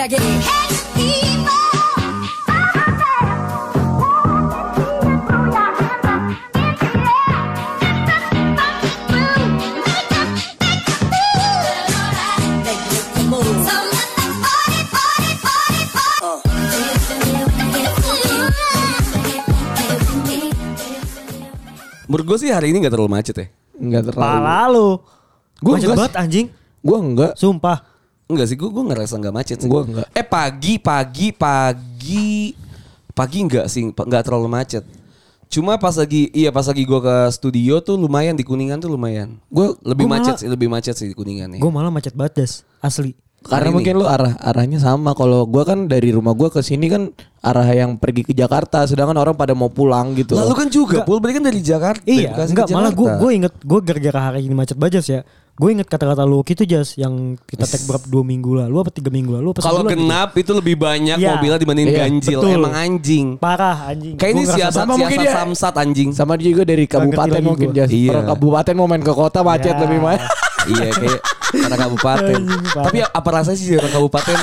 Check it. Menurut gue sih hari ini gak terlalu macet ya. Enggak terlalu. Pala lu. Gua Macet banget anjing. Gua enggak. Sumpah. Enggak sih, gue gue ngerasa nggak macet sih. Gua enggak. Eh pagi, pagi, pagi, pagi enggak sih, pa- nggak terlalu macet. Cuma pas lagi, iya pas lagi gue ke studio tuh lumayan di kuningan tuh lumayan. Gue lebih gua macet malah- sih, lebih macet sih di kuningan nih. Gue malah macet banget das. Asli. Karena Hari mungkin lu arah arahnya sama. Kalau gua kan dari rumah gua ke sini kan arah yang pergi ke Jakarta, sedangkan orang pada mau pulang gitu. Lalu kan juga, Pul, berarti kan dari Jakarta. dari Iya, ke enggak malah gue Jakarta. gue inget gue gara-gara hari ini macet banget ya. Gue inget kata-kata lu gitu Jas yang kita tag berapa dua minggu lalu apa tiga minggu lalu Kalau gitu. genap itu lebih banyak Iya. mobilnya dibandingin Iya, ganjil. betul. Emang anjing. Parah anjing. Kayak ini siasat, sama mungkin siasat dia- samsat anjing. sama dia juga dari kabupaten mungkin. Jas. Iya. Orang kabupaten mau main ke kota macet Ya. lebih banyak. iya kayak karena kabupaten. Tapi apa rasanya sih orang kabupaten?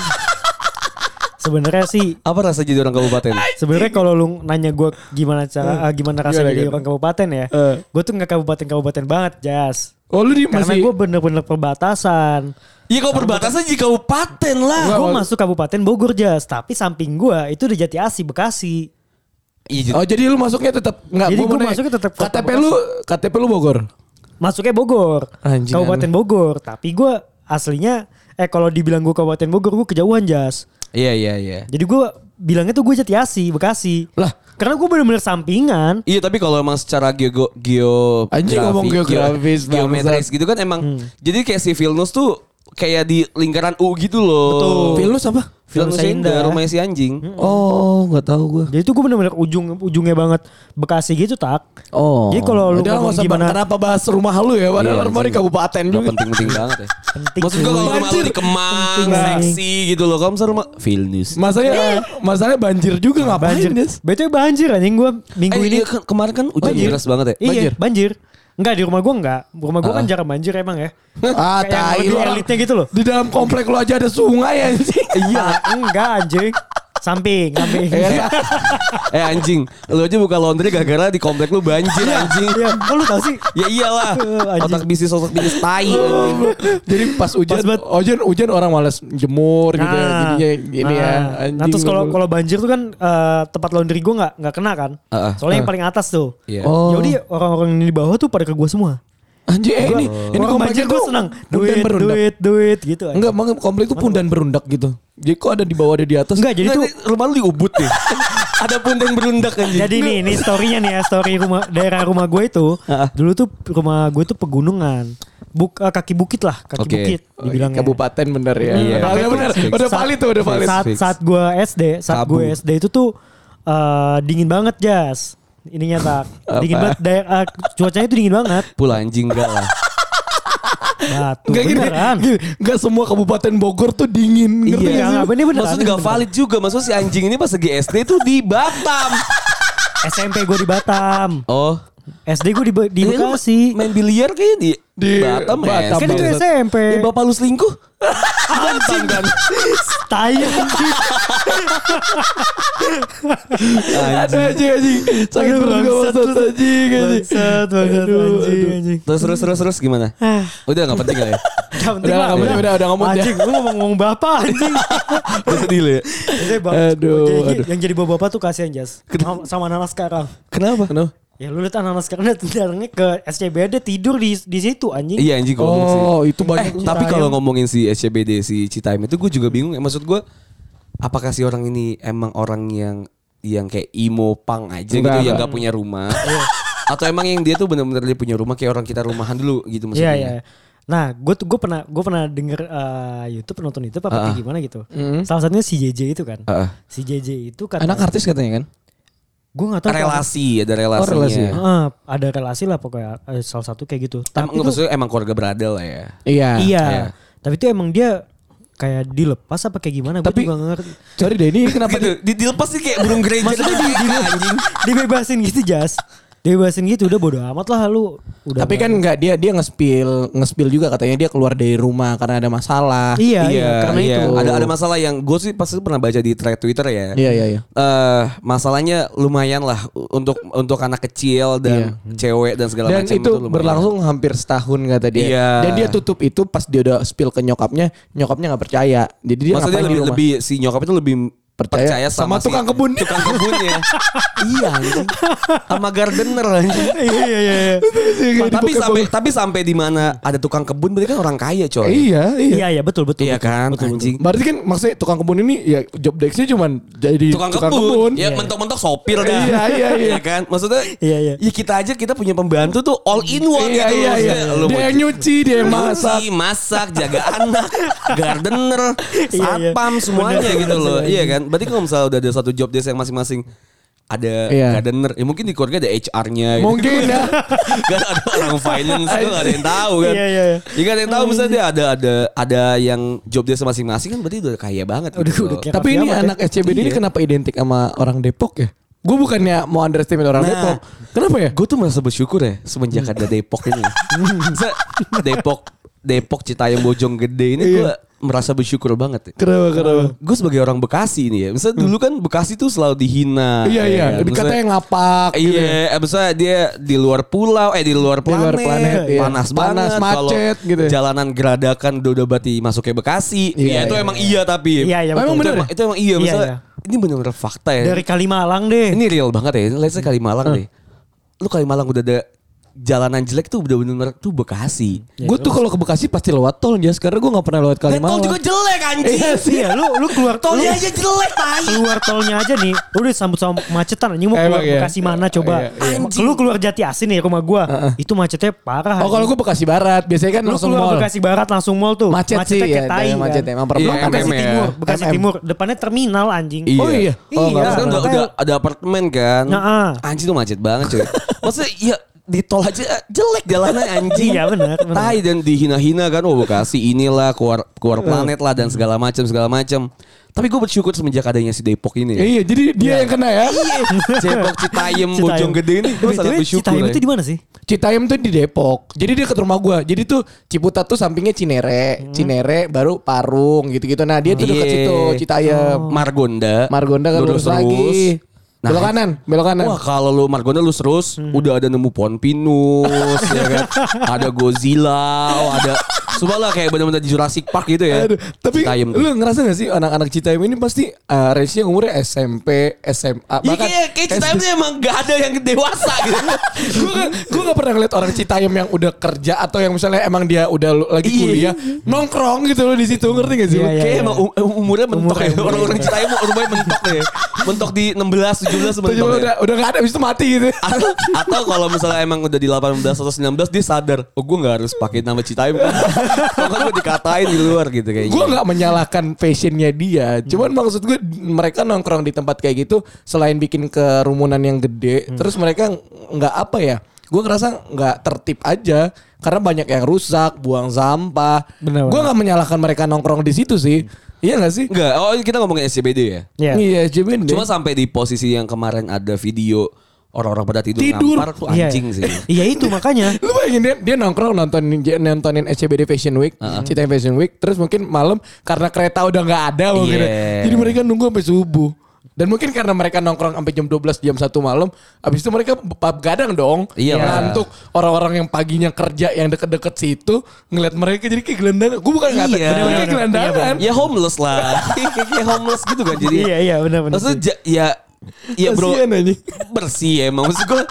Sebenarnya sih Apa rasa jadi orang kabupaten? Sebenarnya kalau lu nanya gue gimana cara ah, gimana rasanya Gimana, jadi gimana? orang kabupaten ya, Eh. gue tuh nggak kabupaten-kabupaten banget, Jas. Oh lu di Karena masih gue bener-bener perbatasan. Iya kalau perbatasan di kabupaten lah. Gue masuk kabupaten Bogor, Jas. Tapi samping gue itu udah Jati Asi, Bekasi. Iya, Oh jadi lu masuknya tetap enggak Jadi nanya, masuknya tetap KTP lu KTP lu Bogor. Masuknya Bogor, Anjing, Kabupaten Bogor. Tapi gue aslinya, eh kalau dibilang gue Kabupaten Bogor, gue kejauhan, Jas. Iya iya iya. Jadi gue bilangnya tuh gue Jati Asi, Bekasi. Lah. Karena gue bener-bener sampingan. Iya tapi kalau emang secara geo geo Anjing ngomong geografis, geo- geometris gitu kan emang jadi kayak si Vilnus tuh kayak di lingkaran U gitu loh. Betul. Vilnus apa? Indah. Indah rumahnya si anjing. Oh, enggak tahu gua. Jadi tuh gue bener-bener ujung ujungnya banget Bekasi gitu tak. Oh. Jadi kalau lu Udah, ngomong nggak gimana- kenapa bahas rumah lu ya? Padahal Iya, rumah di kabupaten juga. penting-penting banget ya. Penting Maksud gue kalau rumah lu di Kemang, seksi gitu loh. Kamu misalnya rumah Vilnius. Masalahnya masalahnya banjir juga ngapain banjir. Betul banjir anjing gue minggu Eh, ini. iya, ke- kemarin kan hujan Banjir. deras banget ya. Iya, banjir. Enggak di rumah gue enggak. Rumah gue kan jarang banjir emang ya. Ah, tai lu elitnya gitu loh. Di dalam komplek lu aja ada sungai anjing. Iya, enggak anjing. Samping, samping. Iya. eh anjing, lu aja buka laundry gara-gara di komplek lu banjir anjing. Iya, kok lu tau sih? Ya iyalah. Eh, anjing. Otak bisnis otak bisnis tai anjing. Jadi pas hujan, Pas hujan, hujan orang malas jemur gitu ya. Jadinya gini ya. Nah, Anjing. nah terus kalau kalau banjir tuh kan eh, tempat laundry gue nggak nggak kena kan. Heeh. Soalnya yang paling atas tuh. Iya. Oh. Jadi orang-orang yang di bawah tuh pada ke gue semua. Anjing eh, ini ini kompleknya gue senang. pundan Duit, berundak. duit, duit gitu. anjing. Enggak, emang komplek itu pundan berundak gitu. Jadi kok ada di bawah ada di atas? Enggak, jadi tuh ini rumah lu di Ubud nih. Ada punten berundak anjing. Jadi nih, nih storynya nih ya, story rumah daerah rumah gue itu. dulu tuh rumah gue tuh pegunungan. Buk, eh, kaki bukit lah, kaki Oke. bukit Oh, dibilangnya. kabupaten bener ya. Iya. Udah Fix, bener. fix. Udah valid tuh, udah valid. Saat saat gue SD, saat gue SD itu tuh eh, dingin banget jas. Ininya tak dingin banget daerah cuacanya itu dingin banget. Pula anjing enggak lah. Batu Enggak gini, gini, enggak semua kabupaten Bogor tuh dingin. ngerti Iya, nggak, bener bener. Maksudnya gak valid juga. Maksudnya si anjing ini pas lagi SD tuh di Batam. SMP gue di Batam. Oh. SD gue di, di lu Bekasi. Main biliar kayaknya di, Di Batam, ya. Batam. Kan itu. SMP. Ya, bapak lu selingkuh? Anjing kan. Tai anjing. Anjing anjing. Sakit perut gue bangsat anjing anjing. Bangsat banget anjing anjing. Terus terus terus terus gimana? Udah gak penting kali ya? Gak penting Udah, lah. nggak penting, udah, udah, ngomong Anjing, lu ngomong-ngomong bapak anjing. Udah sedih lu ya? Aduh. Yang jadi bapak-bapak tuh kasihan Jas. Sama, sama anak sekarang. Kenapa? Kenapa? Ya lu lihat anak sekarang datangnya ke SCBD tidur di di situ anjing. Iya anjing ngomong sih. Oh, itu Eh, banyak. tapi Citayam. kalau ngomongin si SCBD si Citayam itu gue juga bingung. ya. Maksud gue apakah si orang ini emang orang yang yang kayak emo pang aja gitu Enggak, yang enggak. gak punya rumah? Atau emang yang dia tuh benar-benar dia punya rumah kayak orang kita rumahan dulu gitu Iya maksudnya? iya. Nah, gue tuh gue pernah gue pernah denger eh, YouTube nonton itu apa kayak ah. gimana gitu. Hmm. Salah satunya si JJ itu kan. Ah. Si JJ itu kan Anak artis katanya kan? Gue gak tahu relasi ada relasinya. relasi. Heeh, ada relasi lah pokoknya eh, salah satu kayak gitu. Emang, Tapi tuh, maksudnya emang keluarga berada lah ya. Iya. iya. iya. Tapi itu emang dia kayak dilepas apa kayak gimana? Gue Tapi- juga nggak ngerti. Sorry deh ini kenapa Gitu, di, dilepas sih kayak burung gereja Maksudnya gitu, di, di, anjing. dibebasin gitu Jas. Dibebasin gitu udah bodo amat lah lu. Udah Tapi kan nggak dia dia nge-spill nge-spill juga katanya dia keluar dari rumah karena ada masalah. Iya, iya, karena iya. itu. Ada ada masalah yang gue sih pasti pernah baca di thread Twitter ya. Iya iya iya. Eh masalahnya lumayan lah untuk untuk anak kecil dan cewek dan segala Dan macam itu lumayan. berlangsung hampir setahun kata dia. Iya. Dan dia tutup itu pas dia udah spill ke nyokapnya, nyokapnya nggak percaya. Jadi dia Maksudnya di lebih, rumah? lebih si nyokap itu lebih Percaya percaya, sama si tukang kebun. tukang kebunnya iya anjing sama gardener anjing Iya iya iya. tapi sampai tapi sampai di mana ada tukang kebun berarti kan orang kaya coy Iya, iya. Iya iya betul betul. Iya betul. kan Betul, betul. anjing Berarti kan maksudnya tukang kebun ini ya job desk-nya cuman jadi tukang, kebun, ya mentok-mentok sopir dah Iya, iya, iya. kan maksudnya Iya, iya. ya kita aja kita punya pembantu tuh all in one Iya, gitu iya, iya. Dia yang nyuci, dia yang masak. Masak, jaga anak, gardener, Iya, iya. satpam semuanya gitu loh. Iya kan? Berarti kalau misalnya udah ada satu job desk yang masing-masing ada Iya. gardener, ya mungkin di keluarga ada HR-nya. Gitu. Mungkin ya. Gak ada orang finance tuh gak ada yang tahu kan. Iya, iya, iya. Ya gak ada yang tahu misalnya dia ada ada ada yang job desk masing-masing kan berarti udah kaya banget Udah- gitu. udah kayak Tapi ini ya. anak SCBD ini Iya. kenapa identik sama orang Depok ya? Gue bukannya mau underestimate orang Nah. Depok. Kenapa ya? Gue tuh merasa bersyukur ya semenjak ada Depok ini. Depok Depok Citayam Bojonggede ini gue merasa bersyukur banget. Ya. Kenapa kenapa? Gue sebagai orang Bekasi nih ya. Misalnya dulu kan Bekasi tuh selalu dihina. Iya ya iya, kan? dikatanya Misalnya- ngapak. gitu ya. Iya, eh, misalnya dia di luar pulau, eh di luar Di luar planet, planet, iya. panas, Panas, banget, macet, gitu. Jalanan geradakan udah udah berarti masuknya Bekasi. Iya, Iya, itu iya, emang iya tapi. Iya iya emang Itu bener emang, itu emang iya. Iya, Misalnya iya. ini benar-benar fakta ya. Dari Kalimalang deh. Ini real banget ya. Let's say Kalimalang deh. Lu Kalimalang udah ada jalanan jelek tuh udah bener-bener tuh Bekasi. Gue tuh kalau ke Bekasi pasti lewat tol ya. Sekarang gue gak pernah lewat Dan tol Kalimalang. juga jelek anjing. Iya sih. Iya lu lu keluar Tolnya aja jelek tai. keluar tolnya aja nih lu udah sambut sama macetan anjing mau Emang keluar iya. Bekasi mana coba Iya, iya. Anjing. lu keluar Jati Asih nih rumah gua itu macetnya parah Oh kalau gue Bekasi Barat biasanya kan lu langsung keluar mall. Bekasi Barat langsung mall tuh Macet sih, macetnya ya, kayak tai macet kan. emang Iya, perempatan Bekasi ya. Timur Bekasi. Timur depannya terminal anjing Iya. Oh iya. Oh, Iya. Sekarang udah, ada apartemen kan. Nah, Anjing tuh macet banget cuy. Maksudnya ya di tol aja jelek jalannya anjing. Iya, benar, benar. Tai dan dihina-hina kan. Oh Bekasi inilah keluar keluar planet lah dan segala macam segala macam. Tapi gue bersyukur semenjak adanya si Depok ini. ya. Iya jadi dia yang kena ya. Depok Citayam Citayam. Bojonggede ini gue sangat bersyukur. Citayam ya. itu di mana sih Citayam tuh di Depok. Jadi dia ke rumah gua. Jadi tuh Ciputat tuh sampingnya Cinere, Cinere baru Parung gitu-gitu. Nah, dia tuh dekat Iya. situ Citayam. Margonda. Margonda kan lurus lagi. Nah, belok kanan, belok kanan. Wah kalau lu Margonda lu terus udah ada nemu pohon pinus ya kan. Ada Godzilla, ada Sumpah lah kayak benar-benar di Jurassic Park gitu ya. Aduh, tapi Citayam tuh. lu ngerasa gak sih anak-anak Citayam ini pasti uh, range-nya umurnya SMP, SMA, Iya bahkan kayak, kayak Citayam tuh emang gak ada yang dewasa gitu. gue gak, gue gak pernah ngeliat orang Citayam yang udah kerja atau yang misalnya emang dia udah lagi Iya. kuliah nongkrong gitu loh di situ ngerti gak sih? Iya, iya. Kayak emang um- umurnya mentok ya. Umurnya, umurnya. Orang-orang Citayam rumahnya mentok ya. Mentok di 16, 17 Tuh, mentok ya. udah udah gak ada habis itu mati gitu. atau, atau kalau misalnya emang udah di 18 atau 19 dia sadar oh gue gak harus pakai nama Citayam kan kan gue dikatain di luar gitu kayaknya Gue nggak menyalahkan fashionnya dia, cuman maksud gue mereka nongkrong di tempat kayak gitu selain bikin kerumunan yang gede, terus mereka nggak apa ya? Gue ngerasa nggak tertib aja karena banyak yang rusak, buang sampah. Gue nggak menyalahkan mereka nongkrong di situ sih. Iya gak sih? Enggak, oh kita ngomongin SCBD ya Iya. Iya, JBD. cuma sampai di posisi yang kemarin ada video orang-orang pada tidur, Tidur. ngampar tuh Iya. anjing sih Iya itu makanya. Lu bayangin dia, dia nongkrong nontonin nontonin SCBD Fashion Week, Citayam Fashion Week, terus mungkin malam karena kereta udah nggak ada mungkin. ya. Iya. Jadi mereka nunggu sampai subuh. Dan mungkin karena mereka nongkrong sampai jam 12 jam 1 malam, habis itu mereka gadang dong. Iya. Ngantuk orang-orang yang paginya kerja yang deket-deket situ ngeliat mereka jadi kayak gelandangan. Gue bukan ngata, Iya. mereka gelandangan. ya homeless lah kayak homeless gitu kan jadi Iya iya benar benar. maksudnya ya ya bro. Bersih emang. Maksud gue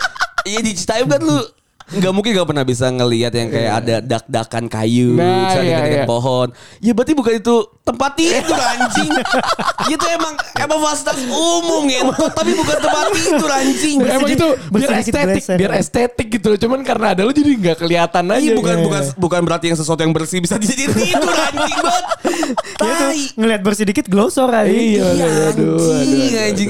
ya di Citayam kan lu nggak mungkin gak pernah bisa ngelihat yang kayak ada dak-dakan kayu Nah, misalnya iya, dekat iya. pohon ya berarti bukan itu tempat tidur anjing itu emang emang fasilitas umum ngentot tapi bukan tempat tidur anjing Emang itu biar estetik, geser. biar estetik gitu loh. Cuman karena ada lu jadi nggak kelihatan aja. Iya bukan Iya. bukan bukan berarti yang sesuatu yang bersih bisa jadi tidur anjing banget. Ya tuh, ngelihat bersih dikit glosor aja. Iya, Iya aduh, aduh, anjing, anjing.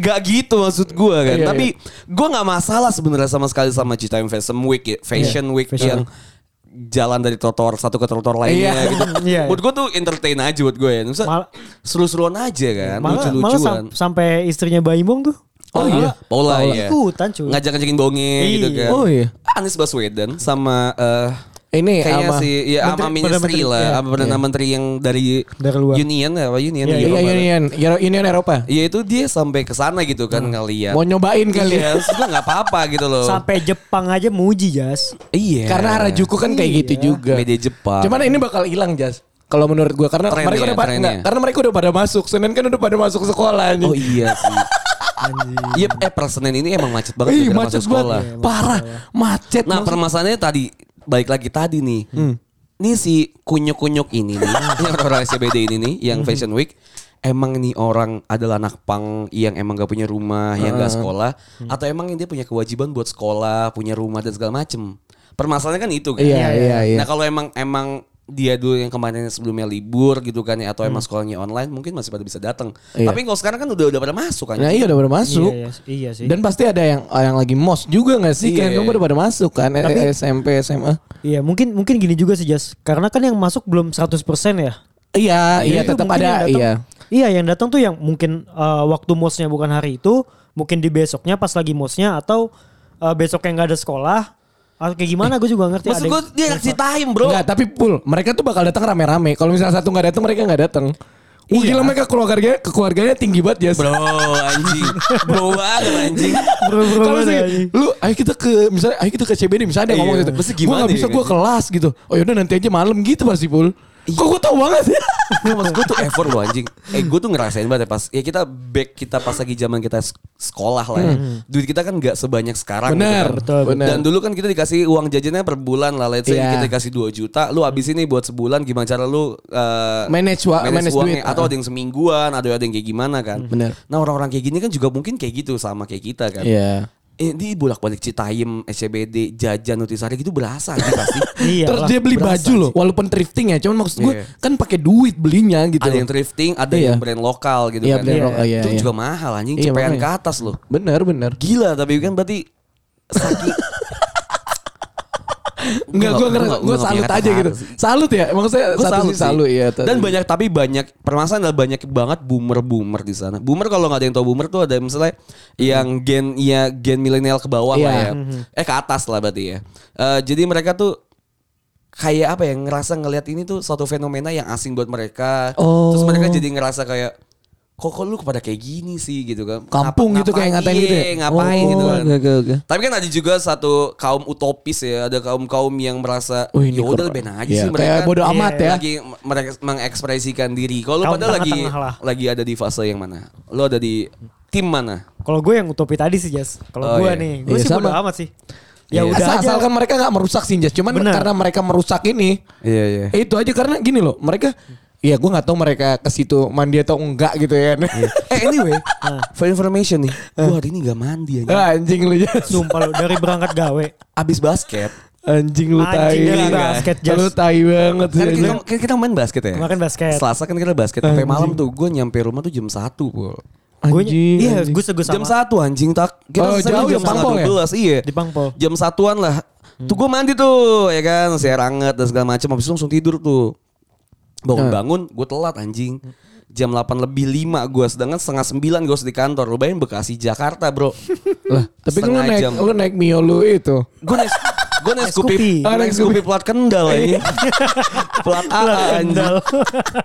Gak gitu maksud gue kan. Iya, Tapi gue gak masalah sebenarnya sama sekali sama Citayam Fashion Week ya. Fashion Week yang jalan dari trotoar satu ke trotoar lainnya Iya. gitu. Iya. Buat gue tuh entertain aja buat gue ya. Mal- seru-seruan aja kan. Malah, malah Lucu-lucuan. sam- sampai istrinya Baimong tuh Oh iya? Paula, Paula. iya. Ikutan, cuy. Ngajak-ngajakin bonge gitu Iya. kan. Oh iya. Anies Baswedan sama eh Ini kayaknya sama- si ya sama Menteri- ministry Perdana lah, Menteri, sama perdana menteri yang dari Dari luar. Union ya, apa Union Iya, Iya, Eropa. Union, Euro- Union Eropa. Iya itu dia sampai ke sana gitu kan ngeliat. Mau nyobain kali Iya, ya. terus nggak apa-apa gitu loh. Sampai Jepang aja muji Jas. Iya. Karena Harajuku kan kayak gitu juga. media Jepang. Cuman ini bakal hilang Jas. Kalau menurut gua karena Trennya, mereka udah pada enggak, karena mereka udah pada masuk. Senin kan udah pada masuk sekolah nih. Oh iya sih. Iya, eh per Senin ini emang macet banget Ih, macet masuk sekolah. banget. Parah, macet. Nah permasalahannya tadi balik lagi tadi nih. Nih si kunyuk-kunyuk ini nih, orang-orang SCBD ini nih, yang Fashion Week, emang nih orang adalah anak pang yang emang gak punya rumah, yang gak sekolah, atau emang dia punya kewajiban buat sekolah, punya rumah dan segala macem. Permasalahannya kan itu kan. Iya, iya, iya. Nah kalau emang emang dia dulu yang kemarin sebelumnya libur gitu kan ya, atau emang sekolahnya online, mungkin masih pada bisa datang. Iya. Tapi kalau sekarang kan udah udah pada masuk kan. Nah iya udah pada masuk. Iya, iya, iya sih. Dan pasti ada yang yang lagi mos juga gak sih? Iya. Kan udah pada masuk kan Eh, Tapi- SMP, SMA. Iya, mungkin mungkin gini juga sih Jas. Karena kan yang masuk belum 100% ya. Iya, iya tetap yang ada datang- iya. Iya, yang datang tuh yang mungkin uh, waktu mosnya bukan hari itu, mungkin di besoknya pas lagi mosnya atau uh, besoknya nggak ada sekolah. Atau kayak gimana gue juga ngerti. Maksud gue dia ngasih time bro. Enggak, tapi full. Mereka tuh bakal datang rame-rame. Kalau misalnya satu nggak datang, mereka nggak datang. Wah Iya. gila mereka keluarganya, keluarganya tinggi banget ya. Bro anjing. Bro banget anjing. Bro-bro Kalau banget sih, anjing. lu ayo kita ke misalnya ayo kita ke CBD misalnya ada Iya. ngomong gitu. Mesti Gua gimana nggak bisa ya, gua kan? kelas gitu. Oh yaudah nanti aja malam gitu pasti full. Kok gua tau banget ya? Nggak, maksud gue tuh effort loh anjing. Eh gue tuh ngerasain banget ya pas. Ya kita back kita pas lagi zaman kita sekolah lah ya. Duit kita kan gak sebanyak sekarang. gitu Benar, kan. betul, benar. Dan dulu kan kita dikasih uang jajannya per bulan lah. Let's say Iya. kita dikasih 2 juta. Lu habis ini buat sebulan gimana cara lu eh, Manage wa- manage uangnya. duit. Atau ada yang semingguan. Ada ada yang kayak gimana kan. Benar. Nah orang-orang kayak gini kan juga mungkin kayak gitu sama kayak kita kan. Iya. Eh, di bolak-balik Citayam, SCBD, jajan, Nutrisari gitu berasa anjing pasti. Iya Terus dia beli berasa baju loh, walaupun thrifting ya. Cuman maksud gue Iya. kan pakai duit belinya gitu. ada loh. yang thrifting, ada Iya. yang brand lokal gitu Iya, kan. brand lokal, iya, itu iya. juga mahal anjing, Iya, cepean ke atas loh. Bener bener. Gila tapi kan berarti saking Enggak, gue Gua ngerasa, gua gue salut aja gitu. Salut ya, maksudnya Gua satu salut sih salut ya. Dan banyak tapi banyak permasalahan adalah banyak banget boomer-boomer di sana. Boomer kalau nggak ada yang tahu boomer tuh ada misalnya yang gen ya gen milenial ke bawah Iya. lah ya. Eh ke atas lah berarti ya. Eh, jadi mereka tuh kayak apa ya ngerasa ngelihat ini tuh suatu fenomena yang asing buat mereka. Oh. Terus mereka jadi ngerasa kayak kok kok lu kepada kayak gini sih gitu kan. Kampung Ngapa- gitu kayak ngatain gitu ya? iya, Ngapain Oh, gitu kan. oke, oke. Tapi kan ada juga satu kaum utopis ya, ada kaum-kaum yang merasa Oh, ini ya udah ben aja Iya, sih mereka. kayak bodo amat ya. Lagi mereka mengekspresikan diri. Kalau lu Kaum pada lagi lah. lagi ada di fase yang mana? Lu ada di tim mana? Kalau gue yang utopi tadi sih Jas. Kalau Oh, gue iya. nih, gue Iya, sih bodo sama. amat sih. Ya Iya. udah Asal, aja. asalkan mereka nggak merusak sih Jas. Cuman Bener. karena mereka merusak ini, Iya iya. itu aja karena gini loh, mereka Iya gue gak tahu mereka ke situ mandi atau enggak gitu ya. eh anyway, for information nih, gua hari ini gak mandi aja. Ah, anjing lu Jas. Sumpah lu dari berangkat gawe. Abis basket. Anjing lu tai. Anjing dari Enggak. basket Jas. Lu tai banget sih. Kan kita, kan kita main basket ya. Kemarin basket. Selasa kan kita basket sampai malam tuh. Gue nyampe rumah tuh jam 1 Pul. Gue Anjing, iya, gue segus Jam sama 1 anjing tak. Kita Oh, jauh jam ya, Pangpol ya? 12 iya. di Pangpol. Jam satuan lah. Tuh gue mandi tuh ya kan, siar anget dan segala macam. Habis itu langsung tidur tuh. Bangun-bangun, gue telat anjing. Jam 8 lebih 5 gue sedangkan setengah 9 gue harus di kantor. Lu bayangin Bekasi Jakarta, Bro. Lah, tapi kan lu Setengah naik jam. lu naik Mio lu itu. Gue naik gue naik Scoopy. Oh, naik naik Scoopy plat kendal ini. plat A anjing. kendal.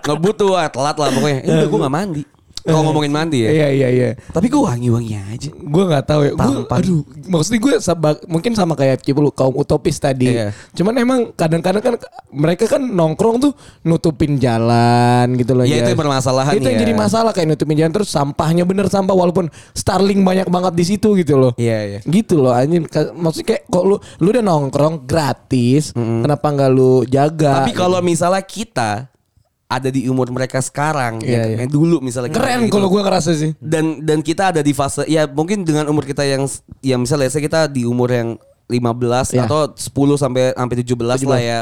Ngebut tuh ah, telat lah pokoknya. Udah gue gak mandi. Kalau ngomongin mandi ya. Iya iya iya. Tapi gue wangi-wangi aja. Gue nggak tahu ya. Gua, Tampan. aduh, maksudnya gue mungkin sama kayak Cipu lu kaum utopis tadi. Iya. Cuman emang kadang-kadang kan mereka kan nongkrong tuh nutupin jalan gitu loh. Ya, Jas. itu yang bermasalahan Itu yang ya. jadi masalah kayak nutupin jalan terus sampahnya bener sampah walaupun Starling banyak banget di situ gitu loh. Iya, iya. Gitu loh anjing. Maksudnya kayak kok lu lu udah nongkrong gratis, kenapa nggak lu jaga? Tapi kalau misalnya kita ada di umur mereka sekarang, Iya, ya, iya. kayak dulu misalnya keren gitu. kalau gue ngerasa sih. dan dan kita ada di fase ya mungkin dengan umur kita yang ya misalnya saya kita di umur yang 15 Iya. atau 10 sampai sampai 17, lah ya.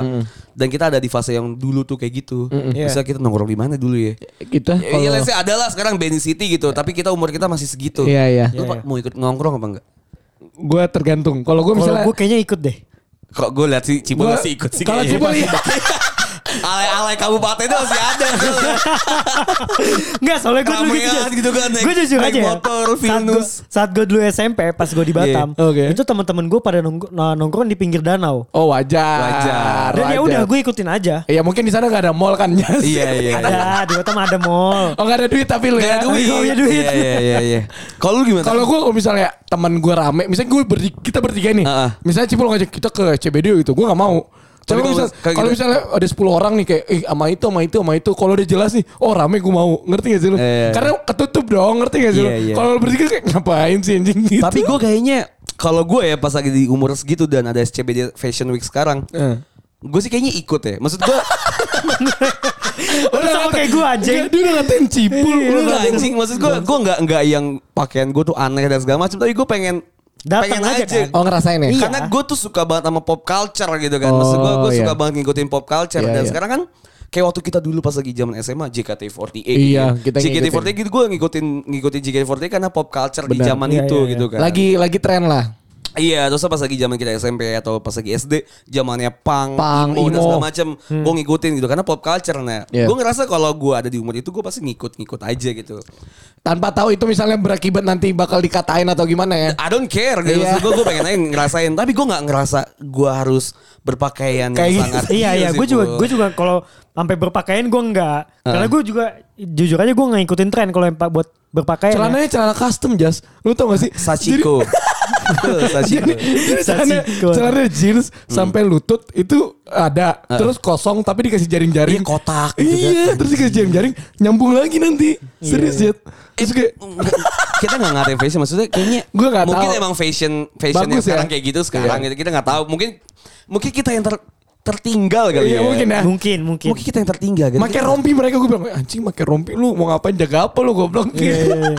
Dan kita ada di fase yang dulu tuh kayak gitu. Iya. Bisa kita nongkrong di mana dulu ya? Kita Ya, ya let's say ada lah sekarang Benny City gitu, tapi kita umur kita masih segitu. Iya, iya. Lu Iya, Pak, mau ikut nongkrong apa enggak? gue tergantung. Kalau gue Kalau misalnya gue kayaknya ikut deh. Kok gue lihat sih Cibol Gua- masih ikut sih Kalau. Cibol iya. alay-alay kabupaten itu masih ada. Enggak, soalnya gue dulu gitu. Ramean gitu kan, naik- Gue jujur aja ya. motor, saat gue Vilnius. saat gue dulu SMP, pas gue di Batam, Iya, oke. itu teman-teman gue pada nongkrong, nongkrong di pinggir danau. Oh wajar. Wajar. Dan ya wajar. udah gue ikutin aja. Ya mungkin di sana gak ada mall kan? Iya iya. Ada di Batam ada mall. Oh gak ada duit tapi lu ya. Gak ada duit. Iya iya iya. iya. Kalau lu gimana? Kalau gue kalau misalnya teman gue rame, misalnya gue kita bertiga nih, misalnya Cipul ngajak kita ke CBD gitu, gue gak mau. Tapi kalau- misal, kayak kalau gitu- misalnya ada 10 orang nih kayak, eh sama itu, sama itu, sama itu, kalau udah jelas nih, oh rame gue mau, ngerti gak sih lu? Eh. Karena ketutup dong, ngerti gak sih lu? Iya, iya. Kalau lu bertiga kayak ngapain sih anjing gitu? Tapi gue kayaknya kalau gue ya pas lagi di umur segitu dan ada SCBD Fashion Week sekarang, Eh. gue sih kayaknya ikut ya. Maksud gue, Lu sama kayak gue anjing. Dia udah ngatain Cipul, nggak anjing. Maksud gue, gue nggak nggak yang pakaian gue tuh aneh dan segala macam. Tapi gue pengen Datang pengen aja kan. Oh ngerasain ya? Iya. Karena gue tuh suka banget sama pop culture gitu kan. Maksud gue, gue Oh, suka iya. banget ngikutin pop culture. Iya, dan iya. sekarang kan kayak waktu kita dulu pas lagi zaman SMA JKT48 Iya, kita JKT48 gitu gue ngikutin ngikutin JKT48 karena pop culture di Benar. zaman Iya, itu iya, iya. gitu kan. Lagi lagi tren lah. Iya, terus pas lagi zaman kita SMP atau pas lagi SD, zamannya punk, Punk, emo, dan emo. segala macam, gue ngikutin gitu karena pop culture nah. Iya. Gue ngerasa kalau gue ada di umur itu gue pasti ngikut-ngikut aja gitu. Tanpa tahu itu misalnya berakibat nanti bakal dikatain atau gimana ya. I don't care gitu. Iya. Gue gue pengen aja ngerasain, tapi gue nggak ngerasa gue harus berpakaian Kayak yang gitu. sangat Iya iya, gue juga gue juga kalau sampai berpakaian gue enggak. Karena gue juga jujur aja gue nggak ngikutin tren kalau yang pak buat berpakaian. ya. Celananya celana custom Jas. Lu tau gak sih? Sachiko. Betul, Sachiko. Jadi, celana, jeans sampai lutut itu ada. Terus kosong tapi dikasih jaring-jaring. Iya, kotak gitu kan. Iya, terus dikasih jaring-jaring nyambung lagi nanti. Serius Iya. Jet. Terus kayak kita nggak ngatain fashion maksudnya kayaknya Gua nggak mungkin tahu. emang fashion fashion yang Bagus ya? sekarang kayak gitu sekarang Iya. gitu kita nggak tahu mungkin mungkin kita yang ter- tertinggal kali Iya, ya mungkin ya. Mungkin mungkin. mungkin kita yang tertinggal gitu Pakai rompi mereka gue bilang, anjing pakai rompi lu mau ngapain jaga apa lu goblok Iya, iya, iya.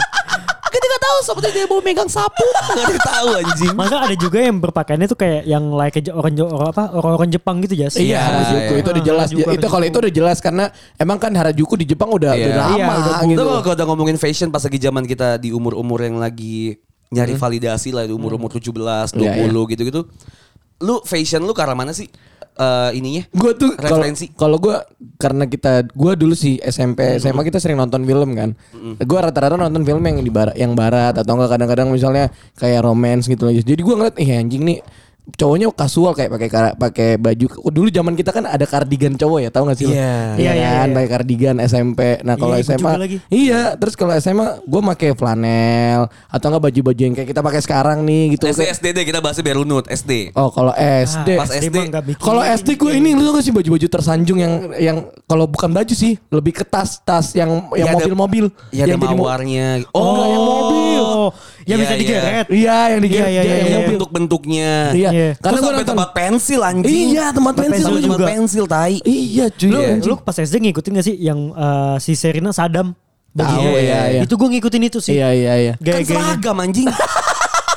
Tahu seperti dia mau megang sapu nggak ada yang tahu anjing Maka ada juga yang berpakaiannya tuh kayak yang like orang orang apa orang-orang Jepang gitu Jas. Iya, Iya, Harajuku itu udah jelas. Harajuku, itu kalau itu udah jelas karena emang kan Harajuku di Jepang udah, Iya. udah lama Iya, udah gitu. Itu kalau udah ngomongin fashion pas lagi zaman kita di umur-umur yang lagi nyari validasi lah di umur-umur 17, 20 Iya, iya. gitu-gitu. Lu fashion lu ke arah mana sih? Eh ininya? Gue tuh Referensi. kalau gue karena kita gue dulu sih SMP SMA kita sering nonton film kan. Gue rata-rata nonton film yang di barat yang barat atau enggak kadang-kadang misalnya kayak romance gitu aja. Jadi gue ngeliat ih anjing nih cowoknya kasual kayak pakai kara- pakai baju dulu zaman kita kan ada kardigan cowok ya tahu gak sih? Iya. Iya Iya, iya, kan iya. pakai kardigan SMP nah kalau gua SMA iya terus kalau SMA gue pakai flanel atau enggak baju-baju yang kayak kita pakai sekarang nih gitu SD SD deh kita bahasnya biar runut SD. oh kalau SD Pas SD. kalau SD gue ini lu tau gak sih baju-baju tersanjung yang yang kalau bukan baju sih lebih ke tas-tas yang yang ada- mobil-mobil ada yang jadi mo- mawarnya. Oh, enggak, yang mobil. Yang Iya, bisa iya. digeret. Iya yang di Iya, iya, yang iya, mobil. iya. bentuk-bentuknya. Iya. Iya. Karena gue tempat pensil anjing. Iya tempat pensil, pensil Sampai tempat juga. pensil tai. Iya cuy. Lu, lu pas SD ngikutin gak sih yang eh, si Serina Sadam? Tahu, Bajunya? iya, iya. Itu gue ngikutin itu sih. Iya iya iya. Kan seragam anjing.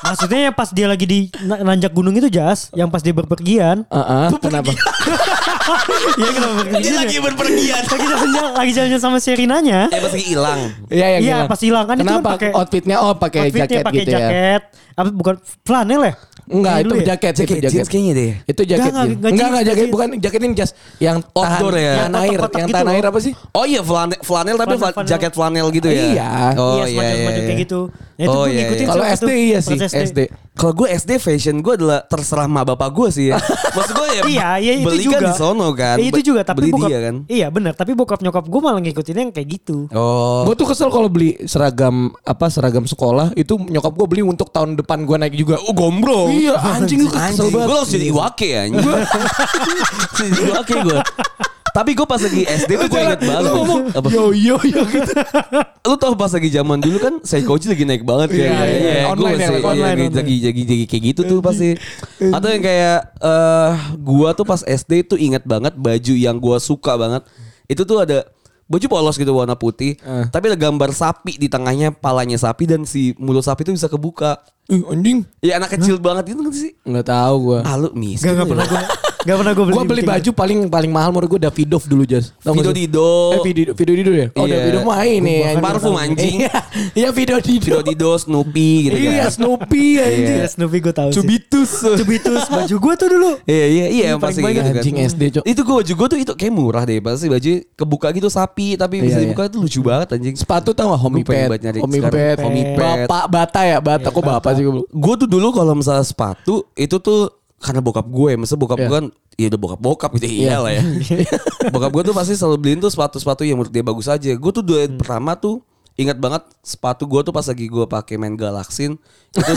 Maksudnya yang pas dia lagi di na- nanjak gunung itu Jas, yang pas dia berpergian. Heeh, kenapa? Iya kenapa? Dia ya? lagi berpergian. lagi jalan lagi jalan sama Serinanya. Ya pas lagi hilang. Iya yang Iya, hilang. pas hilang kan itu kan Kenapa pakai- outfitnya oh pakai Outfitnya jaket pakai gitu ya. jaket. Apa bukan flanel ya? Enggak, Kayak itu ya? jaket, Jaket itu jaket. jeans kayaknya deh. Itu jaket. Enggak, enggak, Enggak, enggak, jaket bukan jaket ini jas yang Outdoor tahan, ya? Tahan Yang air, yang gitu tahan air apa sih? Oh iya flanel, flanel tapi Flanel, fla- flanel. jaket flanel gitu ya. Iya. Oh iya, iya. semacam-semacam iya. kayak gitu. Nah, itu Oh, gue iya, ngikutin iya. Kalau SD itu, iya sih, SD. Kalau gue SD fashion gue adalah terserah mak bapak gue sih ya. Maksud gue ya Iya, iya itu beli juga. kan di sono kan. Iya, itu juga, tapi beli bokap, dia kan. Iya benar, tapi bokap nyokap gue malah ngikutin yang kayak gitu. Oh. Gue tuh kesel kalau beli seragam apa seragam sekolah itu nyokap gue beli untuk tahun depan gue naik juga. Oh gombrong. Iya anjing gue kesel banget. gue langsung jadi iwake ya. anjing. jadi iwake gue. Tapi gue pas lagi SD tuh gue inget banget. Lu ngomong Apa? yo yo yo gitu. Lu tau pas lagi zaman dulu kan Seikoji lagi naik banget Iya, kayak iya, iya. Gue Online ya, masih online, iya, online. lagi lagi jadi kayak gitu tuh pasti. Atau yang kayak eh gua tuh pas SD tuh inget banget baju yang gua suka banget. Itu tuh ada baju polos gitu warna putih, Eh. tapi ada gambar sapi di tengahnya, palanya sapi dan si mulut sapi itu bisa kebuka. Ih anjing. Ya anak kecil banget itu nggak sih? Nggak tahu gue. Ah lu miskin. Gak, gak lu pernah ya. Gak pernah gue beli. Gue beli baju paling paling mahal menurut gue Davidoff dulu Jas. Video? Dido. Eh video video Dido ya? Oh Iya. Davidoff main nih. anjing. Parfum, anjing. Iya, Iya video Dido. Video Dido, Snoopy gitu kan. Iya Snoopy anjing. gitu. Snoopy gue tahu sih. Cubitus. Cubitus baju gue tuh dulu. Iya iya iya Ini pasti paling gitu kan. Anjing SD cok. Itu gue baju gue tuh itu kayak murah deh pasti baju kebuka gitu sapi tapi bisa Iya, dibuka itu lucu banget anjing. Sepatu tau gak Homie. Pet. Homie Pet. Bapak Bata ya? Bata. Kok Bapak sih gue? Gue tuh dulu kalau misalnya sepatu itu tuh karena bokap gue, maksudnya bokap Iya. gue kan ya udah bokap bokap gitu iya lah ya. bokap gue tuh pasti selalu beliin tuh sepatu-sepatu yang menurut dia bagus aja. Gue tuh dua pertama tuh ingat banget sepatu gue tuh pas lagi gue pakai main galaksin itu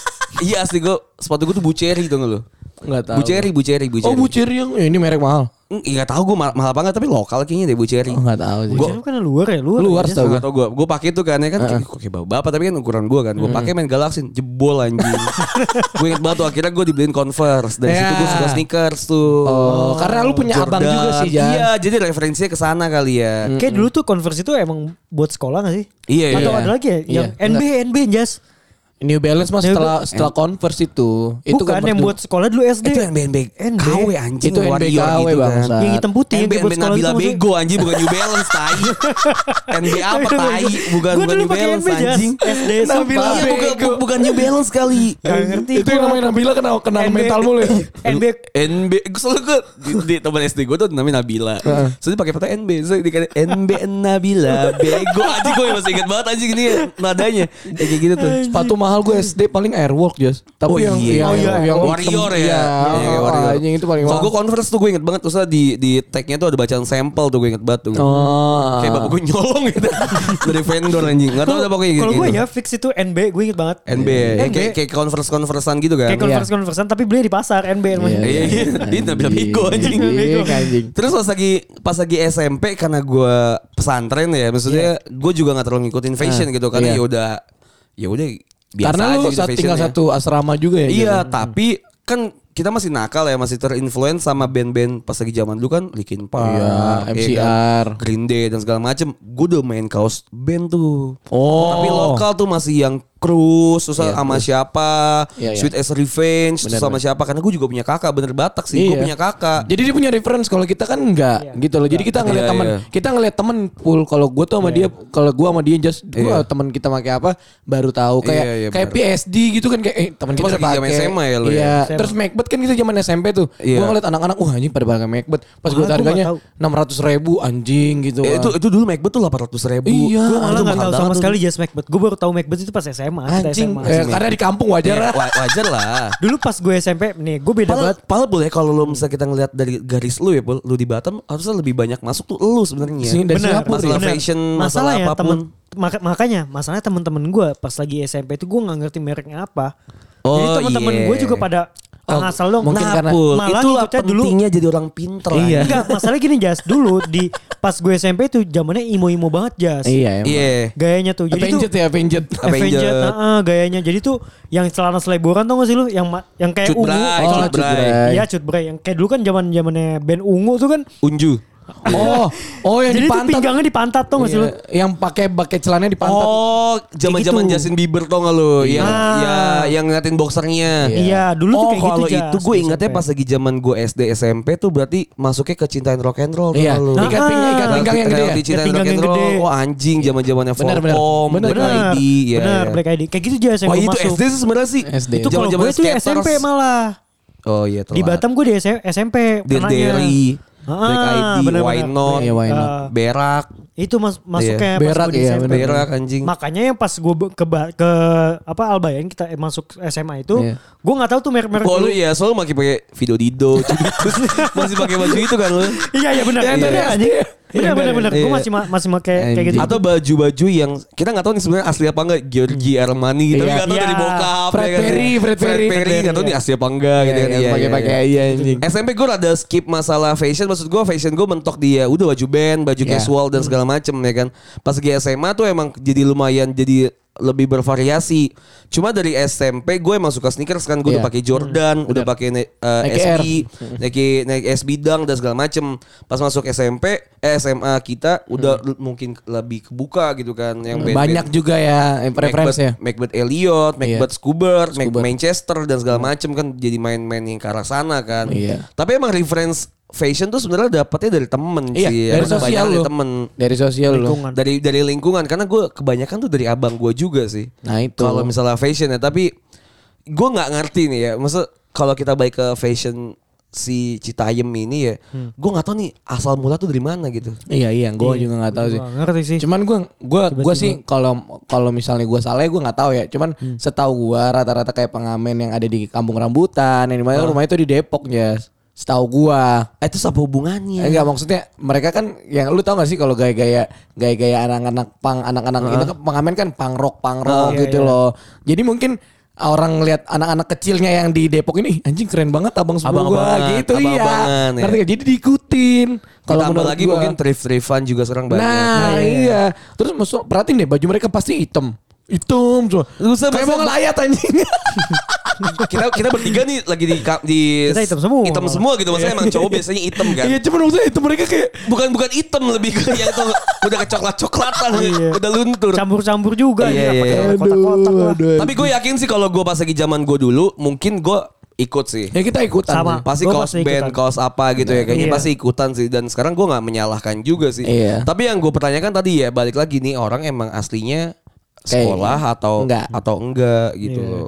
iya asli gue sepatu gue tuh buceri tuh nggak lo? Enggak tahu. Buceri, buceri, buceri. Oh Buceri yang eh, ini merek mahal. Iya gak tahu gue mahal, mahal banget tapi lokal kayaknya deh buceri. Oh enggak tahu sih. Gua- Jadi kan luar ya, luar. Luar tau gue. Gak tau gue, gue pakai tuh kan ya kan kok kayak bapak tapi kan ukuran gue kan. Gue pakai main galaksin, jebol anjing. gue inget banget tuh akhirnya gue dibeliin converse. Dari situ gue Ya. suka sneakers tuh. Oh, karena lu punya abang juga sih, Jan. Iya, jadi referensinya ke sana kali ya. Kayak dulu tuh Converse itu emang buat sekolah gak sih? Iya, Atau iya. ada lagi ya? Iya. Yang NB, NB Jas. New Balance mas New setelah setelah Converse itu. Itu Bukan kan yang buat sekolah dulu SD. Itu NB NB NB. KW anjing Itu NB Warrior KW, gitu kan. bangsa. Yang hitam putih yang buat sekolah Nabila. Bego anjing bukan New Balance tai. NB apa tai? Bukan Gua bukan dulu New Balance anjing. SD Nabila sumpah. Iya, bukan, Bego. bukan New Balance kali. Gak ngerti itu yang namanya Nabila kena kena mental mulu ya. NB NB gue selalu gue di, teman SD gue tuh namanya Nabila. Dia pakai foto NB, terus dikata NB Nabila, bego aja gue masih inget banget anjing ini nadanya. Ya, kayak gitu tuh. Sepatu mahal gue SD paling Airwalk Jas. Tapi Oh yang iya. yang, Oh iya, yang Warrior ya. Iya, Iya, oh, Warrior. anjing itu paling Kalau mahal. gue Converse tuh gue inget banget terus di di tagnya tuh ada bacaan sampel tuh gue inget banget tuh. Oh. Kayak bapak gue nyolong gitu dari vendor anjing. Gak tau ada pokoknya gitu. Kalau gue ya fix itu NB, gue inget banget. NB, ya, NB. kayak kayak converse conversean gitu kan. Kayak converse conversean tapi beli di pasar NB. Iya, iya. Dia Nabila bego anjing. Terus pas lagi pas lagi SMP karena gue pesantren ya, maksudnya gue juga nggak terlalu ngikutin fashion gitu karena Iya. ya udah ya udah biasa Karena aja lu gitu tinggal satu asrama juga ya. Iya, Jas? tapi kan kita masih nakal ya, masih terinfluence sama band-band pas lagi zaman dulu kan Linkin Park, Iya, ya MCR. kan, Green Day dan segala macem. Gue udah main kaos band tuh. Oh. Tapi lokal tuh masih yang Cruise, terus Iya, sama Cruise. siapa, Iya, iya. Sweet as Revenge, terus Bener, sama siapa? Karena gue juga punya kakak, bener Batak sih, gue Iya. punya kakak. Jadi dia punya reference kalau kita kan enggak gitu loh. Jadi kita ngeliat Iya, teman, iya. kita ngeliat temen full. Kalau gue tuh sama dia, kalau gue sama dia just gue Iya. teman kita pakai apa baru tahu kayak Iya, iya, kayak benar. PSD gitu kan kayak eh teman kita pakai. SMA ya lu ya? Iya. SMA. Terus Macbeth kan kita zaman SMP tuh. Iya. Gue ngeliat anak-anak, wah anjing pada pakai Macbeth. Pas gue harganya nggak tahu. enam ratus ribu anjing gitu. Eh, itu itu dulu Macbeth tuh 800 ribu. Iya. Gue malah Itu gak mahal tahu sama sekali Jas Macbeth. Gue baru tahu Macbeth itu pas SMA. Kita anjing. SMA. Eh, karena di kampung wajar Ya, lah. wa- wajar lah. Dulu pas gue SMP, nih gue beda Padahal, banget. padahal boleh kalau lo misalnya kita ngeliat dari garis lu ya, Pul, lu di Batam harusnya lebih banyak masuk tuh lu sebenarnya. Bener, masalah ya. bener. fashion, masalah Masalahnya apa pun. temen, maka- makanya masalahnya temen-temen gue pas lagi SMP itu gue nggak ngerti mereknya apa. Jadi Oh, temen-temen iya. gue juga pada Oh, dong. mungkin Nah, karena- Pul, malah itulah ngikutnya dulu pentingnya jadi orang pinter. Iya. Enggak, masalahnya gini Jas. Dulu di pas gue SMP itu zamannya imo-imo banget Jas. Iya, emang. Iya. Gayanya tuh. Jadi Avenged tuh ya, Avenged. Avenged. Avenged, heeh, gayanya. Jadi tuh yang celana selebaran tau gak sih lu? Yang yang kayak Cut ungu. Bray, Oh, Cut. Bray. Iya, cut bray. Yang kayak dulu kan zaman zamannya band ungu tuh kan. Unju. Oh, oh yang Jadi di tuh pantat. pinggangnya di pantat tuh gak sih lu? Iya, Yang pakai pakai celananya di pantat. Oh, zaman-zaman Kayak gitu. Justin Bieber tau gak lu? Yang Ah. ya yang ngeliatin boxernya. Iya, dulu tuh oh, kayak gitu kalau Jas. itu gue di ingatnya pas lagi zaman gue SD SMP tuh berarti masuknya ke cintain rock and roll. Iya. lu? Ikat pinggang, ikat pinggang yang gede ya. Di cintain Ikat rock pinggang and yang roll. gede. Oh anjing zaman-zamannya Benar. Black Benar, ID. ya, benar, ya. Black ID. Kayak gitu Jas yang Oh gue itu masuk. SD sih sebenarnya sih. SD. Itu kalau Zaman-zaman gue tuh. SMP malah. Oh iya Di telat. Batam gue di SMP. Dear kenanya. Diary, Ah, Black ID, benar-benar. Why Not, Iya, why not. Ah, Berak, itu mas masuknya Iya. pas Berak, gue di iya, SMP. benar. Berak anjing. Makanya yang pas gue ke ke apa Albayan kita eh, masuk SMA itu, Iya. gue nggak tahu tuh merek-merek Oh lu ya soalnya pakai pakai video dido, Cibitus. masih pakai baju itu kan lu. Iya iya benar. Yang Iya, dari iya, anjing. Benar Yang benar dari- benar. Gue iya. masih ma- masih pakai kayak gitu. Atau baju-baju yang kita nggak tahu nih sebenarnya asli apa enggak Giorgi Armani gitu. Tapi Iya. nggak tahu dari Iya. bokap Fred ya kan. Perry, Fred Perry. Perry nggak tahu nih asli apa enggak gitu kan. Iya, pakai-pakai iya, iya anjing. SMP gue rada skip masalah fashion Maksud gue fashion gue mentok dia Udah baju band, baju Iya. casual dan segala macem ya kan Pas lagi SMA tuh emang jadi lumayan Jadi lebih bervariasi. Cuma dari SMP gue emang suka sneakers kan, gue udah Iya. pakai Jordan, udah pakai eh, Nike SB. Nike Nike SB Dunk dan segala macem. Pas masuk SMP, eh, SMA kita udah l- mungkin lebih kebuka gitu kan, yang band-band- Banyak juga ya eh, preference ya. Macbeth Elliot, Macbeth Scuba, Mac- Scuba. Manchester dan segala macem kan jadi main-main yang ke arah sana kan. Iya. Tapi emang reference fashion tuh sebenarnya dapetnya dari temen Iya, sih. dari sosial dari temen. Dari sosial. Lingkungan. Dari dari lingkungan karena gue kebanyakan tuh dari abang gue juga sih. Nah, itu. Kalau misalnya fashion ya, tapi gue nggak ngerti nih ya. Maksud kalau kita baik ke fashion si Citayem ini ya, Hmm. gue nggak tahu nih asal mula tuh dari mana gitu. Iya iya, gue juga nggak tahu sih. Ngerti sih. Cuman gue gua gua sih kalau kalau misalnya gue salah ya gue nggak tahu ya. Cuman setahu gue rata-rata kayak pengamen yang ada di kampung rambutan, yang di mana rumahnya itu di Depok ya. Setahu gua. Eh, itu apa hubungannya? Eh, enggak maksudnya mereka kan yang lu tau gak sih kalau gaya-gaya gaya-gaya anak-anak pang anak-anak itu kan pengamen kan pang rock pang rock Iya, gitu iya. loh. Jadi mungkin orang lihat anak-anak kecilnya yang di Depok ini "Ih, anjing keren banget abang sepupu gua Abang-abangan, gitu iya. abang-abangan, ya. Ngerti nggak? Jadi diikutin. Kalau menurut lagi gua. mungkin thrift-thriftan juga sekarang banyak. Nah, iya. Terus masuk perhatiin deh baju mereka pasti hitam. Hitam. Usah, Kayak mau ngelayat anjing. kita kita bertiga nih lagi di di Kita hitam semua. Hitam semua gitu maksudnya emang cowok biasanya hitam kan. Iya, cuman maksudnya itu mereka kayak Bukan bukan hitam lebih ke yang tuh udah kecoklat-coklatan, Iya. udah luntur. Campur-campur juga Iya, ya, iya, pakai iya. kotak-kotak lah. Tapi gue yakin sih kalau gue pas lagi zaman gue dulu, mungkin gue ikut sih. Ya kita ikutan. Sama. Pasti Gua kaos band, ikutan. kaos apa gitu ya kayaknya Iya. pasti ikutan sih dan sekarang gue nggak menyalahkan juga sih. Iya. Tapi yang gue pertanyakan tadi ya balik lagi nih orang emang aslinya Kayak sekolah atau enggak. atau enggak gitu Iya. loh.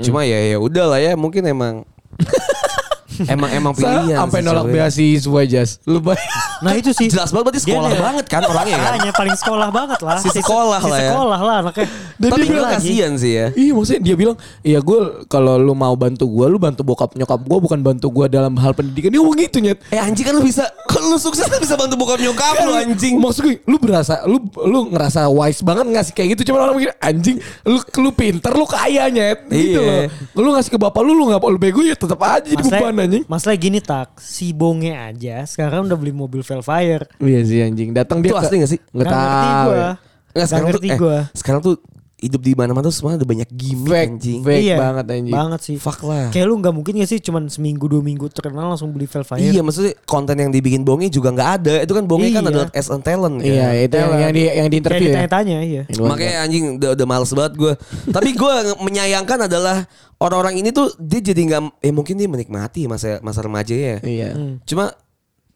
Cuma ya ya udah lah ya mungkin emang emang emang pilihan. sampai nolak beasiswa jas. Lu bay- Nah itu sih. Jelas banget berarti sekolah nih- banget kan orangnya kan. Hanya paling sekolah banget lah. Si sekolah si lah ya. sekolah lah anaknya. Dan Tapi dia bilang kasihan sih ya. Iya maksudnya dia bilang Iya gue kalau lu mau bantu gue Lu bantu bokap nyokap gue Bukan bantu gue dalam hal pendidikan Dia ngomong gitu nyet Eh anjing kan lu bisa kalau lu sukses kan bisa bantu bokap nyokap lu anjing. Maksud gue Lu berasa Lu lu ngerasa wise banget ngasih kayak gitu Cuma orang mikir Anjing Lu lu pinter Lu kaya nyet Gitu Iya. loh Lu ngasih ke bapak lu Lu gak lu bego ya tetap aja jadi beban anjing masalah gini tak, si bonge aja sekarang udah beli mobil Velfire. Iya sih anjing Datang dia Itu asli gak sih? Nggak Nggak ngerti tahu ya. Nggak, sekarang ngerti tuh, eh, gua. sekarang tuh hidup di mana-mana tuh semua ada banyak gimmick Fake anjing. Fake banget anjing Banget sih. Fuck lah. Kayak lu nggak mungkin gak sih cuman seminggu dua minggu terkenal langsung beli Velfire. Iya maksudnya konten yang dibikin Bongi juga nggak ada. Itu kan Bongi kan Iya. adalah as a talent kan. Iya itu yang, yang di yang di Kayak interview ya iya. Yang luar Makanya anjing udah, udah males banget gue. Tapi gue menyayangkan adalah orang-orang ini tuh dia jadi nggak, eh mungkin dia menikmati masa masa remajanya. biasa. Iya Cuma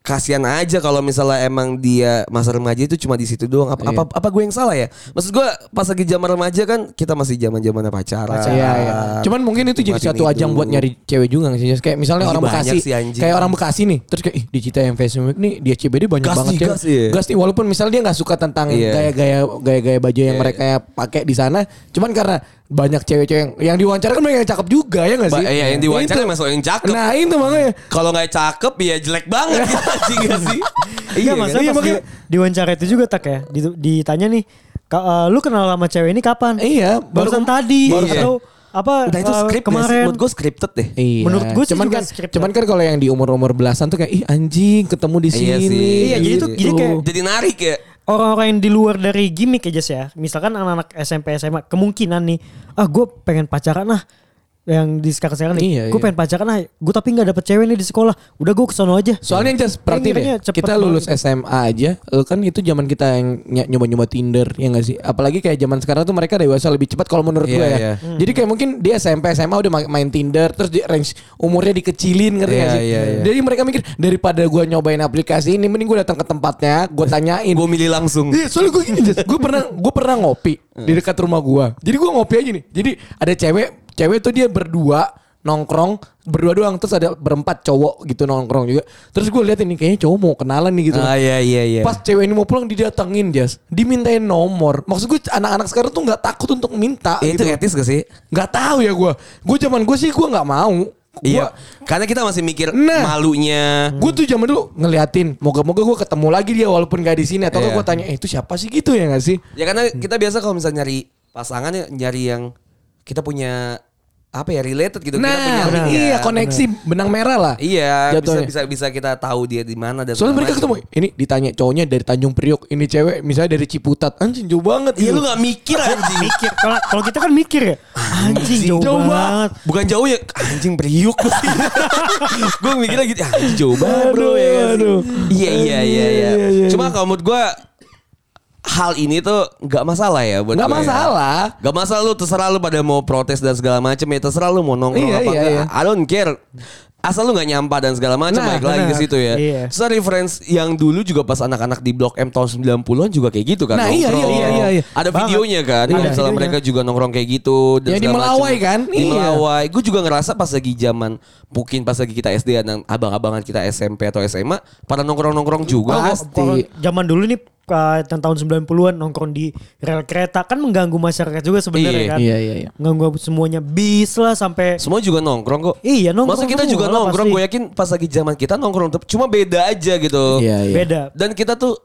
kasihan aja kalau misalnya emang dia masa remaja itu cuma di situ doang. Apa Iya. apa, apa gue yang salah ya? Maksud gue pas lagi zaman remaja kan kita masih zaman zamannya pacaran. Iya, iya. Cuman mungkin itu jadi satu ajang itu. buat nyari cewek juga sih? Kayak misalnya orang Bekasi, sih, anjing. kayak orang Bekasi nih, terus kayak ih di Cita yang Fashion Week nih dia CBD banyak Gas banget nih, gas, iya. Gas nih walaupun misalnya dia nggak suka tentang Iya. gaya-gaya gaya-gaya baju yang Iya, mereka pakai di sana, cuman karena banyak cewek-cewek yang yang diwawancara kan banyak yang cakep juga ya gak Ba- sih? iya, yang diwawancara Itu. masuk yang cakep. Nah itu makanya. Kalau nggak cakep ya jelek banget anjing gak sih? Iya, kan? masalah Iya, pas makanya- di, diwawancara itu juga tak ya. Di- ditanya nih, "Ka- eh, lu kenal sama cewek ini kapan? Iya, barusan baru- tadi baru- atau apa Udah itu script kemarin? kemarin. Menurut gue scripted deh. Iya. Menurut gue cuman kan, scripted. cuman kan kalau yang di umur-umur belasan tuh kayak ih anjing ketemu di Iya sini. sih. Iya, jadi tuh- jadi kayak- Jadi narik ya. Orang-orang yang di luar dari gimmick aja sih ya. Misalkan anak-anak SMP SMA kemungkinan nih, ah gue pengen pacaran lah yang di sekarang sekarang nih, Iya, gue iya. pengen pacaran lah, gue tapi nggak dapet cewek nih di sekolah, udah gue kesono aja. Soalnya yang jelas berarti ngiranya deh, cepet kita lulus banget. SMA aja, eh, kan itu zaman kita yang ny- nyoba-nyoba Tinder ya gak sih? Apalagi kayak zaman sekarang tuh mereka dewasa lebih cepat kalau menurut Iya, gue ya. iya. Jadi kayak mungkin dia SMP SMA udah ma- main Tinder, terus di range umurnya dikecilin ngerti Iya, gak sih? iya, iya. Jadi mereka mikir daripada gue nyobain aplikasi ini, mending gue datang ke tempatnya, gue tanyain. Gue milih langsung. Iya, soalnya gue gini, gue pernah gue pernah ngopi di dekat rumah gue. Jadi gue ngopi aja nih. Jadi ada cewek, cewek tuh dia berdua nongkrong berdua doang terus ada berempat cowok gitu nongkrong juga terus gue lihat ini kayaknya cowok mau kenalan nih gitu Ah iya iya iya. pas cewek ini mau pulang didatengin jas dimintain nomor maksud gue anak-anak sekarang tuh nggak takut untuk minta Eh, itu gitu etis gak sih? nggak tahu ya gue gue zaman gue sih gue nggak mau Iya. Karena kita masih mikir Nah. malunya. Gue tuh zaman dulu ngeliatin, moga-moga gue ketemu lagi dia walaupun gak di sini atau Iya. gue tanya, eh itu siapa sih gitu ya gak sih? Ya karena kita biasa kalau misalnya nyari pasangan ya nyari yang kita punya apa ya related gitu. kita Nah, punya link ya. iya koneksi benang merah lah. Iya, bisa, Jatuhnya. bisa bisa kita tahu dia di mana dan Soalnya mereka ketemu ini ditanya cowoknya dari Tanjung Priok, ini cewek misalnya dari Ciputat. Anjing jauh banget Iya lu gak mikir anjing. Mikir kalau kalau kita kan mikir ya. Anjing jauh, jauh banget. Bukan jauh ya anjing priuk. gue mikirnya gitu "Ah, anjing jauh banget bro Aduh, ya. kan sih?" aduh. Iya iya iya iya. Iya, iya, Cuma kalau menurut gue hal ini tuh nggak masalah ya buat Nggak ya. masalah. Gak masalah lu terserah lu pada mau protes dan segala macam ya terserah lu mau nongkrong Iya, apa iya, enggak. iya. I don't care. Asal lu gak nyampah dan segala macam Nah, balik lagi ke benar. situ ya. Iya. Terus reference yang dulu juga pas anak-anak di Blok M tahun 90-an juga kayak gitu kan. Nah, iya, nongkrong. iya, iya, iya. Ada Banget. videonya kan. Iya. Kalau misalnya Videonya. mereka juga nongkrong kayak gitu dan Ya, di segala Melawai macam. kan? Di Iya. Melawai. Gue juga ngerasa pas lagi zaman mungkin pas lagi kita SD dan abang-abangan kita SMP atau SMA pada nongkrong-nongkrong juga. Pasti. Kalau zaman dulu nih uh, tahun 90-an nongkrong di rel kereta kan mengganggu masyarakat juga sebenarnya Iya. kan. Iya, iya, iya. Mengganggu semuanya bis lah sampai Semua juga nongkrong kok. Iya, nongkrong Masa kita semua juga nongkrong. Gue yakin pas lagi zaman kita nongkrong. Cuma beda aja gitu. Iya, iya. beda. Dan kita tuh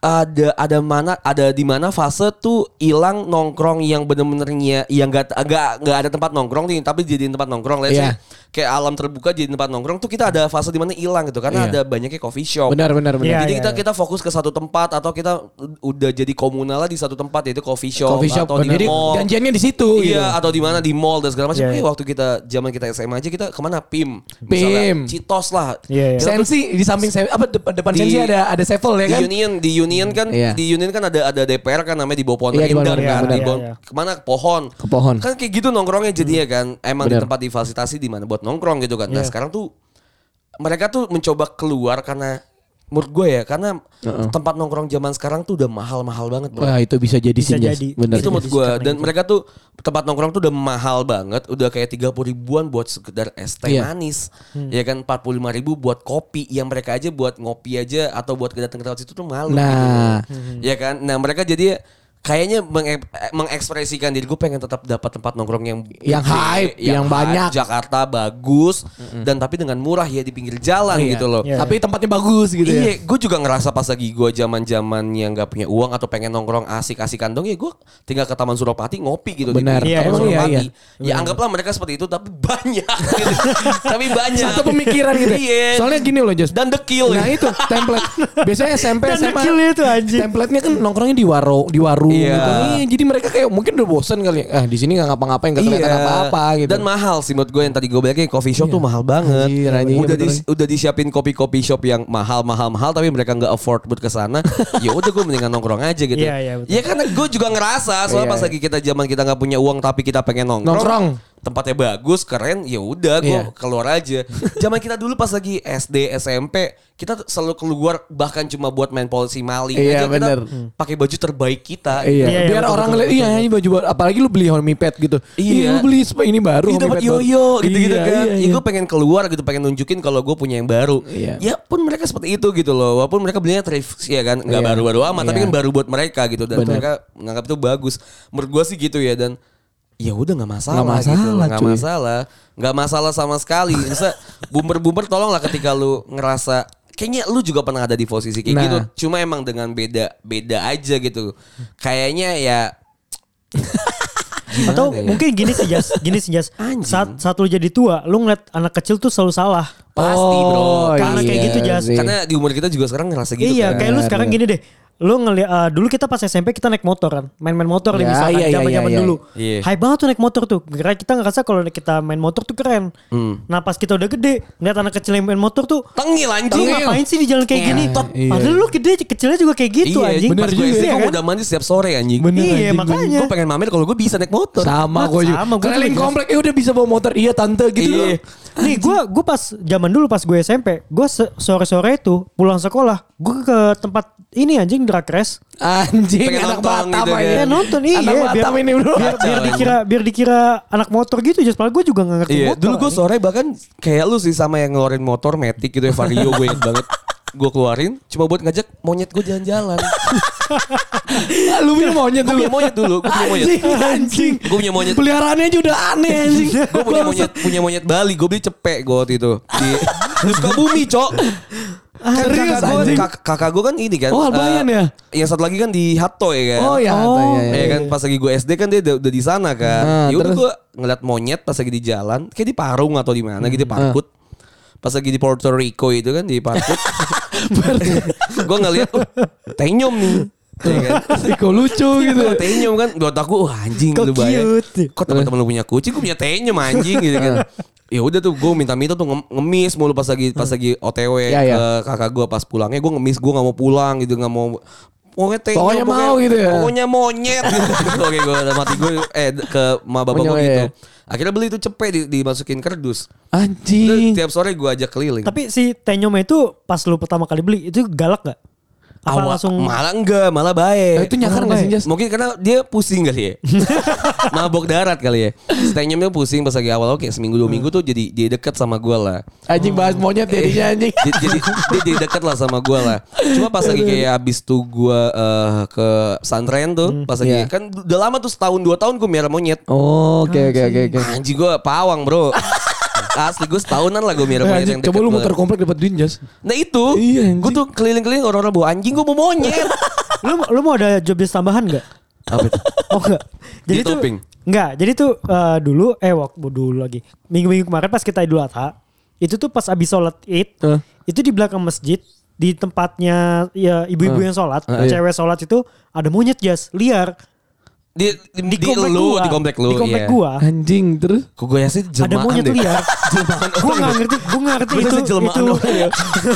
ada ada mana ada di mana fase tuh hilang nongkrong yang bener-benernya yang gak agak nggak ada tempat nongkrong nih tapi jadi tempat nongkrong Iya. say kayak alam terbuka jadi tempat nongkrong tuh kita ada fase di mana hilang gitu karena Iya. ada banyaknya coffee shop Benar, benar, benar. Iya, jadi iya, kita iya. kita fokus ke satu tempat atau kita udah jadi komunal lah di satu tempat yaitu coffee shop, Coffee shop atau benar. di Jadi mall janjiannya di situ gitu. Iya atau di mana di mall dan segala macam. Iya, Eh iya. waktu kita zaman kita SMA aja kita ke mana PIM, PIM. Misalnya Citos lah. Iya, iya. Tuh Sensi di samping apa depan, depan Di- sensi ada ada sevel ya di kan? Union di Union kan Iya. di Union kan ada ada DPR kan namanya di bawah pohon Iya, di pohon kan di bawah- iya, iya. ke mana ke pohon Ke pohon. kan kayak gitu nongkrongnya jadinya kan emang di Benar. tempat difasilitasi di mana buat nongkrong gitu kan nah Iya. sekarang tuh mereka tuh mencoba keluar karena menurut gue ya karena tempat nongkrong zaman sekarang tuh udah mahal-mahal banget bro. Wah, itu bisa jadi Bisa sih. Jadi. Benar. itu menurut gue karena dan itu. mereka tuh tempat nongkrong tuh udah mahal banget udah kayak 30 ribuan buat sekedar es teh Iya. manis ya kan 45 ribu buat kopi yang mereka aja buat ngopi aja atau buat datang ke tempat situ tuh malu Nah. gitu. ya kan nah mereka jadi kayaknya menge- mengekspresikan diri gue pengen tetap dapat tempat nongkrong yang Yang hype, yang hype, banyak. Jakarta bagus dan tapi dengan murah ya di pinggir jalan Iya. gitu loh Iya. Tapi tempatnya bagus gitu ya. Iya, gue juga ngerasa pas lagi gue zaman zaman yang gak punya uang atau pengen nongkrong asik-asikan dong ya gue tinggal ke Taman Suropati ngopi gitu Benar. di Iya, Taman iya, iya. Ya anggaplah mereka seperti itu tapi banyak gitu. tapi banyak. Satu pemikiran gitu. Iya. Soalnya gini loh, Jas. dan dekil. Nah itu template. Biasanya SMP Dan SMA. dekilnya itu, anjing. Template-nya kan nongkrongnya di waro, di warung Iya. gitu. Iya, jadi mereka kayak mungkin udah bosen kali. Ah, di sini nggak ngapa-ngapain, nggak kelihatan apa-apa gitu. Iya. Dan mahal sih menurut gue yang tadi gue bilang kayak coffee shop tuh mahal banget. Anjir, anjing, udah di- udah disiapin kopi-kopi shop yang mahal mahal mahal tapi mereka nggak afford buat ke sana. ya udah gue mendingan nongkrong aja gitu. Iya, iya, betul. Ya karena gue juga ngerasa soalnya Iya, pas iya. lagi kita zaman kita nggak punya uang tapi kita pengen nongkrong. Nongkrong. Tempatnya bagus, keren, ya udah gue Iya. keluar aja. Zaman kita dulu pas lagi SD, SMP, kita selalu keluar bahkan cuma buat main polisi maling Iya, aja kita bener. pakai baju terbaik kita. Iya, Iya, iya, biar betul, orang ngeliat iya ini baju baru. Apalagi lu beli Homey Pet gitu. Iya. Ih, lu beli ini baru Homey dapat yoyo gitu-gitu Iya, kan. iya, Ya, iya. gue pengen keluar gitu, pengen nunjukin kalau gue punya yang baru. Iya. Ya pun mereka seperti itu gitu loh. Walaupun mereka belinya thrift ya kan, nggak Iya. baru-baru amat, tapi Iya. kan baru buat mereka gitu dan Benar. mereka menganggap itu bagus. Menurut gue sih gitu ya dan ya udah nggak masalah, Nggak gitu masalah, nggak cuy. masalah, nggak masalah sama sekali. Bisa boomer-boomer tolonglah ketika lu ngerasa Kayaknya lu juga pernah ada di posisi kayak Nah. gitu. Cuma emang dengan beda beda aja gitu. Kayaknya ya Atau ya? mungkin gini sih Jas, gini sih Jas. Saat saat lu jadi tua, lu ngeliat anak kecil tuh selalu salah. pasti bro. Oh, Karena kayak iya gitu, Jas. Karena di umur kita juga sekarang ngerasa gitu iya, kan. kayak lu sekarang gini deh. Lu ngeliat eh, dulu kita pas SMP kita naik motor kan, main-main motor nih Ya, misalkan iya, iya, zaman-zaman iya, iya. dulu. Iya. Hype banget tuh naik motor tuh. Kira kita ngerasa kalau kita main motor tuh keren. Hmm. Nah pas kita udah gede, ngeliat anak kecil yang main motor tuh, Tengil lu anjing. ngapain sih di jalan kayak gini? Ngentot. Iya. Padahal lu gede, kecilnya juga kayak gitu iya, anjing. bener Pas Gue iya kan? udah mandi setiap sore anjing. Bener, Iya, anjing, makanya. Gue pengen mamer kalau gue bisa naik motor. Sama gue juga. sama, gua Keliling komplek, eh udah bisa bawa motor. Iya tante gitu. Iya. Nih gue gue pas zaman dulu pas gue SMP, gue sore sore itu pulang sekolah, gue ke tempat ini anjing drag race. Anjing Pengen anak Batam gitu aja. Ya nonton iya Anak Batam ini bro. biar, biar dikira biar dikira anak motor gitu just padahal gue juga gak ngerti Iya, motor. dulu gue sore bahkan kayak lu sih sama yang ngeluarin motor Matic gitu ya Vario gue banget. Gue keluarin cuma buat ngajak monyet gue jalan-jalan. Ah, Lu punya monyet gue dulu. punya monyet dulu, gue punya monyet. Anjing. Gue punya monyet. Peliharaannya aja udah aneh anjing. Gue punya monyet punya monyet Bali, gue beli cepek gue waktu itu di Sukabumi, Cok. Kan Serius, kakak gue anjing? kak, kakak gue kan ini kan. Oh, Albayan eh, ya? Yang satu lagi kan di Hato ya kan. Oh ya, Oh. iya. kan pas lagi gue SD kan dia udah, udah di sana kan. Nah, ya udah terus? gue ngeliat monyet pas lagi di jalan, kayak di Parung atau di mana gitu di Parkut. Pas lagi di Puerto Rico itu kan di Parkut. gue ngeliat oh, tenyum nih. Ya kan? Ih, kok lucu gitu. Kok tenyum kan buat aku wah anjing Kok lu bayang. cute. Kok teman-teman lu punya kucing, gue punya tenyum anjing gitu kan. Ya udah tuh gue minta-minta tuh ngem- ngemis mulu pas lagi pas lagi OTW Ya, ya. ke kakak gue pas pulangnya gue ngemis gue nggak mau pulang gitu nggak mau Pokoknya tenyum, Pokoknya mau gitu ya? Pokoknya monyet gitu. Oke gue mati gue eh ke ma bapak gue gitu. ya. Akhirnya beli itu cepet di, dimasukin kardus. Terus Anjing. tiap sore gue ajak keliling. Tapi si Tenyoma itu pas lu pertama kali beli itu galak gak? Apa Awal- langsung malah enggak, malah Nah, baik. itu nyakar nggak sih Jas? Mungkin karena dia pusing kali ya. Mabok darat kali ya. Stenyumnya pusing pas lagi awal oke seminggu dua minggu tuh jadi dia deket sama gue lah. Anjing bahas monyet jadinya anjing. Jadi dia jadi deket lah sama gue lah. Cuma pas lagi kayak abis tuh gue eh, ke pesantren tuh, pas lagi Iya. kan udah lama tuh setahun dua tahun gue miara monyet. Oh, oke oke oke oke. Anjing gue pawang bro. Asli gue setahunan lah gue miara Eh, monyet anjing, yang coba lu muter komplek dapat duit Jas. Nah itu, Iya, gue tuh keliling-keliling orang-orang bawa anjing gue mau monyet. lu lu mau ada job desk tambahan gak? Apa itu? Oh enggak. Jadi Di tuh enggak. Jadi tuh eh, dulu eh waktu dulu lagi. Minggu-minggu kemarin pas kita Idul Adha, itu tuh pas abis sholat Id, Hah? itu di belakang masjid di tempatnya ya ibu-ibu yang sholat, iya. cewek sholat itu ada monyet jas liar Di, di, di, di, komplek lu, gua. di komplek lu. Di komplek iya. gua. Anjing terus. Kok gue sih Ada jelmaan monyet deh. liar. Jelmaan Gua nggak ngerti, gua nggak ngerti Gue itu. jelmaan itu orang ya.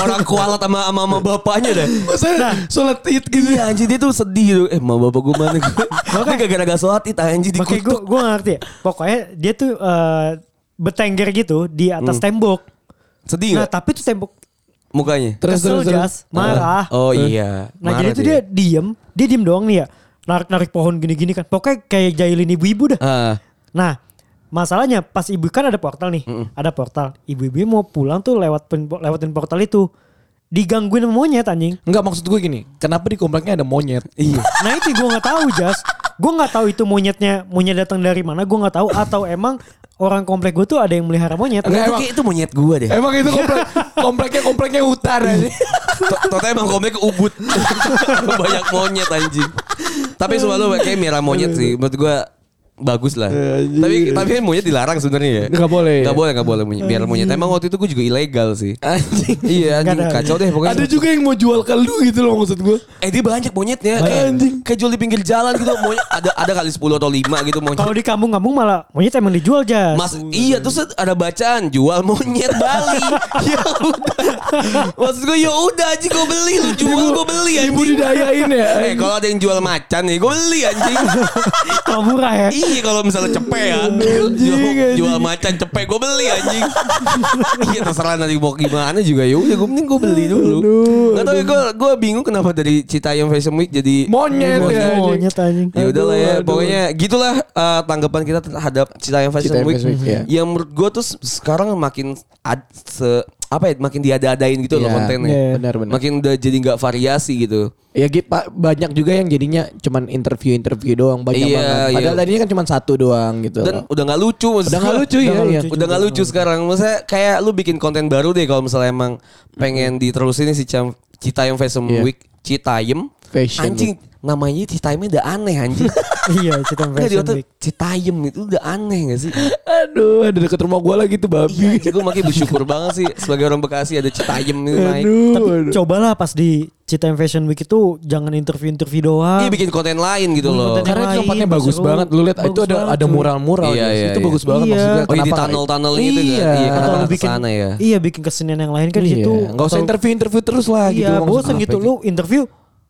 Orang kualat sama, sama, sama bapaknya deh. Masa sholat id gitu. Iya anjing dia tuh sedih tuh. Eh mau bapak gue mana gue. Makanya gara-gara gak sholat itu anjing gue dikutuk. gue gak ngerti ya. Pokoknya dia tuh eh, betengger gitu di atas tembok. Sedih Nah gak tapi tuh tembok mukanya? Terus terus marah. Oh iya. Nah Marah jadi tuh dia diem, dia diem doang nih ya. Narik-narik pohon gini-gini kan. Pokoknya kayak jahilin ibu-ibu dah. Ah, Nah masalahnya pas ibu kan ada portal nih. Ada portal. Ibu-ibu mau pulang tuh lewat pen- lewatin portal itu. Digangguin monyet anjing. Enggak maksud gue gini. Kenapa di kompleknya ada monyet? iya. Nah itu gue nggak tahu Jas. Gue nggak tahu itu monyetnya monyet datang dari mana. Gue nggak tahu atau emang orang komplek gue tuh ada yang melihara monyet. Enggak, Itu emang- kayak itu monyet gue deh. Emang itu komplek kompleknya kompleknya hutan aja. Total emang komplek ubud. Banyak monyet anjing. Tapi semua lu kayak merah monyet sih. Menurut gue bagus lah. Anjing. Tapi tapi kan monyet dilarang sebenarnya ya. Nggak boleh. Nggak boleh, nggak boleh monyet. Biar monyet. Emang waktu itu gue juga ilegal sih. Anjing. iya anjing ada. kacau deh pokoknya. Ada juga yang mau jual ke lu gitu loh maksud gue. Eh dia banyak monyetnya. Banyak. Kayak Anjing. Kayak jual di pinggir jalan gitu. Monyet ada ada kali 10 atau 5 gitu monyet. Kalau di kampung-kampung malah monyet emang dijual Jas. Mas iya terus ada bacaan jual monyet Bali. ya udah. Maksud gue ya udah anjing gue beli lu jual gue beli anjing. Dibudidayain ya. Eh kalau ada yang jual macan nih gue beli anjing. Kalau murah ya. Iya kalau misalnya cepet ya. Jual, anjing. jual macan cepet gue beli anjing. iya terserah nanti mau gimana juga ya udah gue mending gue beli dulu. Gak tau ya gue gue bingung kenapa dari Citayam Fashion Week jadi Monyet Monyet, ya. monyet anjing. Ya udah lah ya, pokoknya gitulah uh, tanggapan kita terhadap Citayam Fashion Citayam Week. Fashion Week, iya. Yang menurut gue tuh se- sekarang makin ad, se apa ya, makin diada-adain gitu loh Iya, kontennya. iya. Benar benar. Makin udah jadi nggak variasi gitu. Ya gitu Pak, banyak juga yang jadinya cuman interview-interview doang banyak Iya, banget. iya. Padahal tadinya kan cuma satu doang gitu. Dan udah nggak lucu maksud Udah nggak lucu ya, Udah nggak iya. lucu. Udah nggak lucu sekarang. Maksudnya kayak lu bikin konten baru deh kalau misalnya emang pengen diterusin si Cam- Citayam Fashion Iya. Week. Citayam. Fashion anjing namanya Citayamnya udah aneh anjing. iya, Cita Enggak di Fashion otak Week. Citayam itu udah aneh gak sih? Aduh, ada deket rumah gua lagi tuh Iya, babi. anjing, gue makanya bersyukur banget sih sebagai orang Bekasi ada Citayam itu naik. Aduh, Tapi aduh. cobalah pas di Cita Fashion Week itu jangan interview-interview doang. Iya bikin konten lain gitu loh. Konten Karena itu lain, tempatnya bagus seru. banget. Lu lihat itu ada banget, ada mural-mural. Iya, iya, itu iya. bagus banget Iya. maksudnya. Oh iya di tunnel-tunnel gitu kan? Iya. Iya, kenapa lu bikin ke sana ya? Iya, bikin kesenian yang lain kan di Iya, situ. Nggak usah interview-interview terus lah gitu. Iya, bosan gitu. lu interview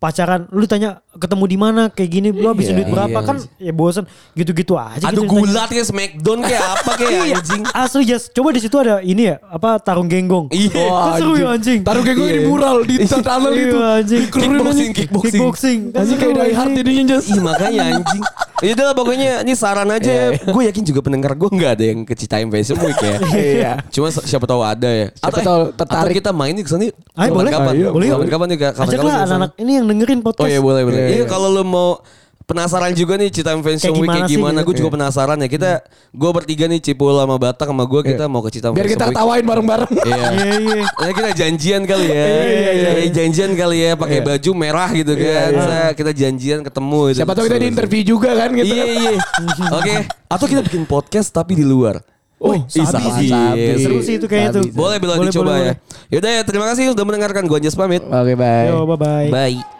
pacaran lu ditanya ketemu di mana kayak gini lu habisin Iya, duit berapa iya. kan ya bosan gitu-gitu aja Aduh gitu gulat kayak Smackdown kayak apa kayak Iya, anjing. asli Jas. Coba di situ ada ini ya, apa tarung genggong. Iya. Wah, Kan seru ya anjing. Taruh kayak gue di mural di Iya, itu. anjing. Kickboxing, kickboxing. Kickboxing. Kan Anjing kayak die hard jadinya Jas. Ih makanya anjing. Ya udah lah, pokoknya ini saran aja ya. Gue yakin juga pendengar gue nggak ada yang ke Citayam Fashion Week ya. Iya. Cuma si- siapa tahu ada ya. Siapa eh, tahu Atau tertarik. kita main nih ke sana yuk. Ayo, boleh. Kapan? Ayo, Boleh. boleh. Kapan kapan nih? Kapan Ajaklah anak-anak ini yang dengerin podcast. Oh iya boleh boleh. Iya, Iya iya. kalau lo mau penasaran juga nih Citam Fashion Kayak Week kayak sih gimana. gitu. Gue juga penasaran ya. Kita gue bertiga nih Cipul sama Batak sama gue kita mau ke Citam Biar Fashion kita ketawain bareng-bareng. Iya. Iya iya. Ya kita janjian kali ya. iya, iya. Janjian kali ya pakai Iya. baju merah gitu kan. Iya, iya. Saya- Kita janjian ketemu gitu. Siapa tahu kita di interview juga kan gitu. Iya iya. Oke. Atau kita bikin podcast tapi di luar. Oh, Ih, sabi. sabi. Seru sih itu kayaknya tuh. Boleh bila Boleh, dicoba boleh, ya. Yaudah ya terima kasih sudah mendengarkan. Gua Anjas pamit. Oke, bye. Yo bye bye. Bye.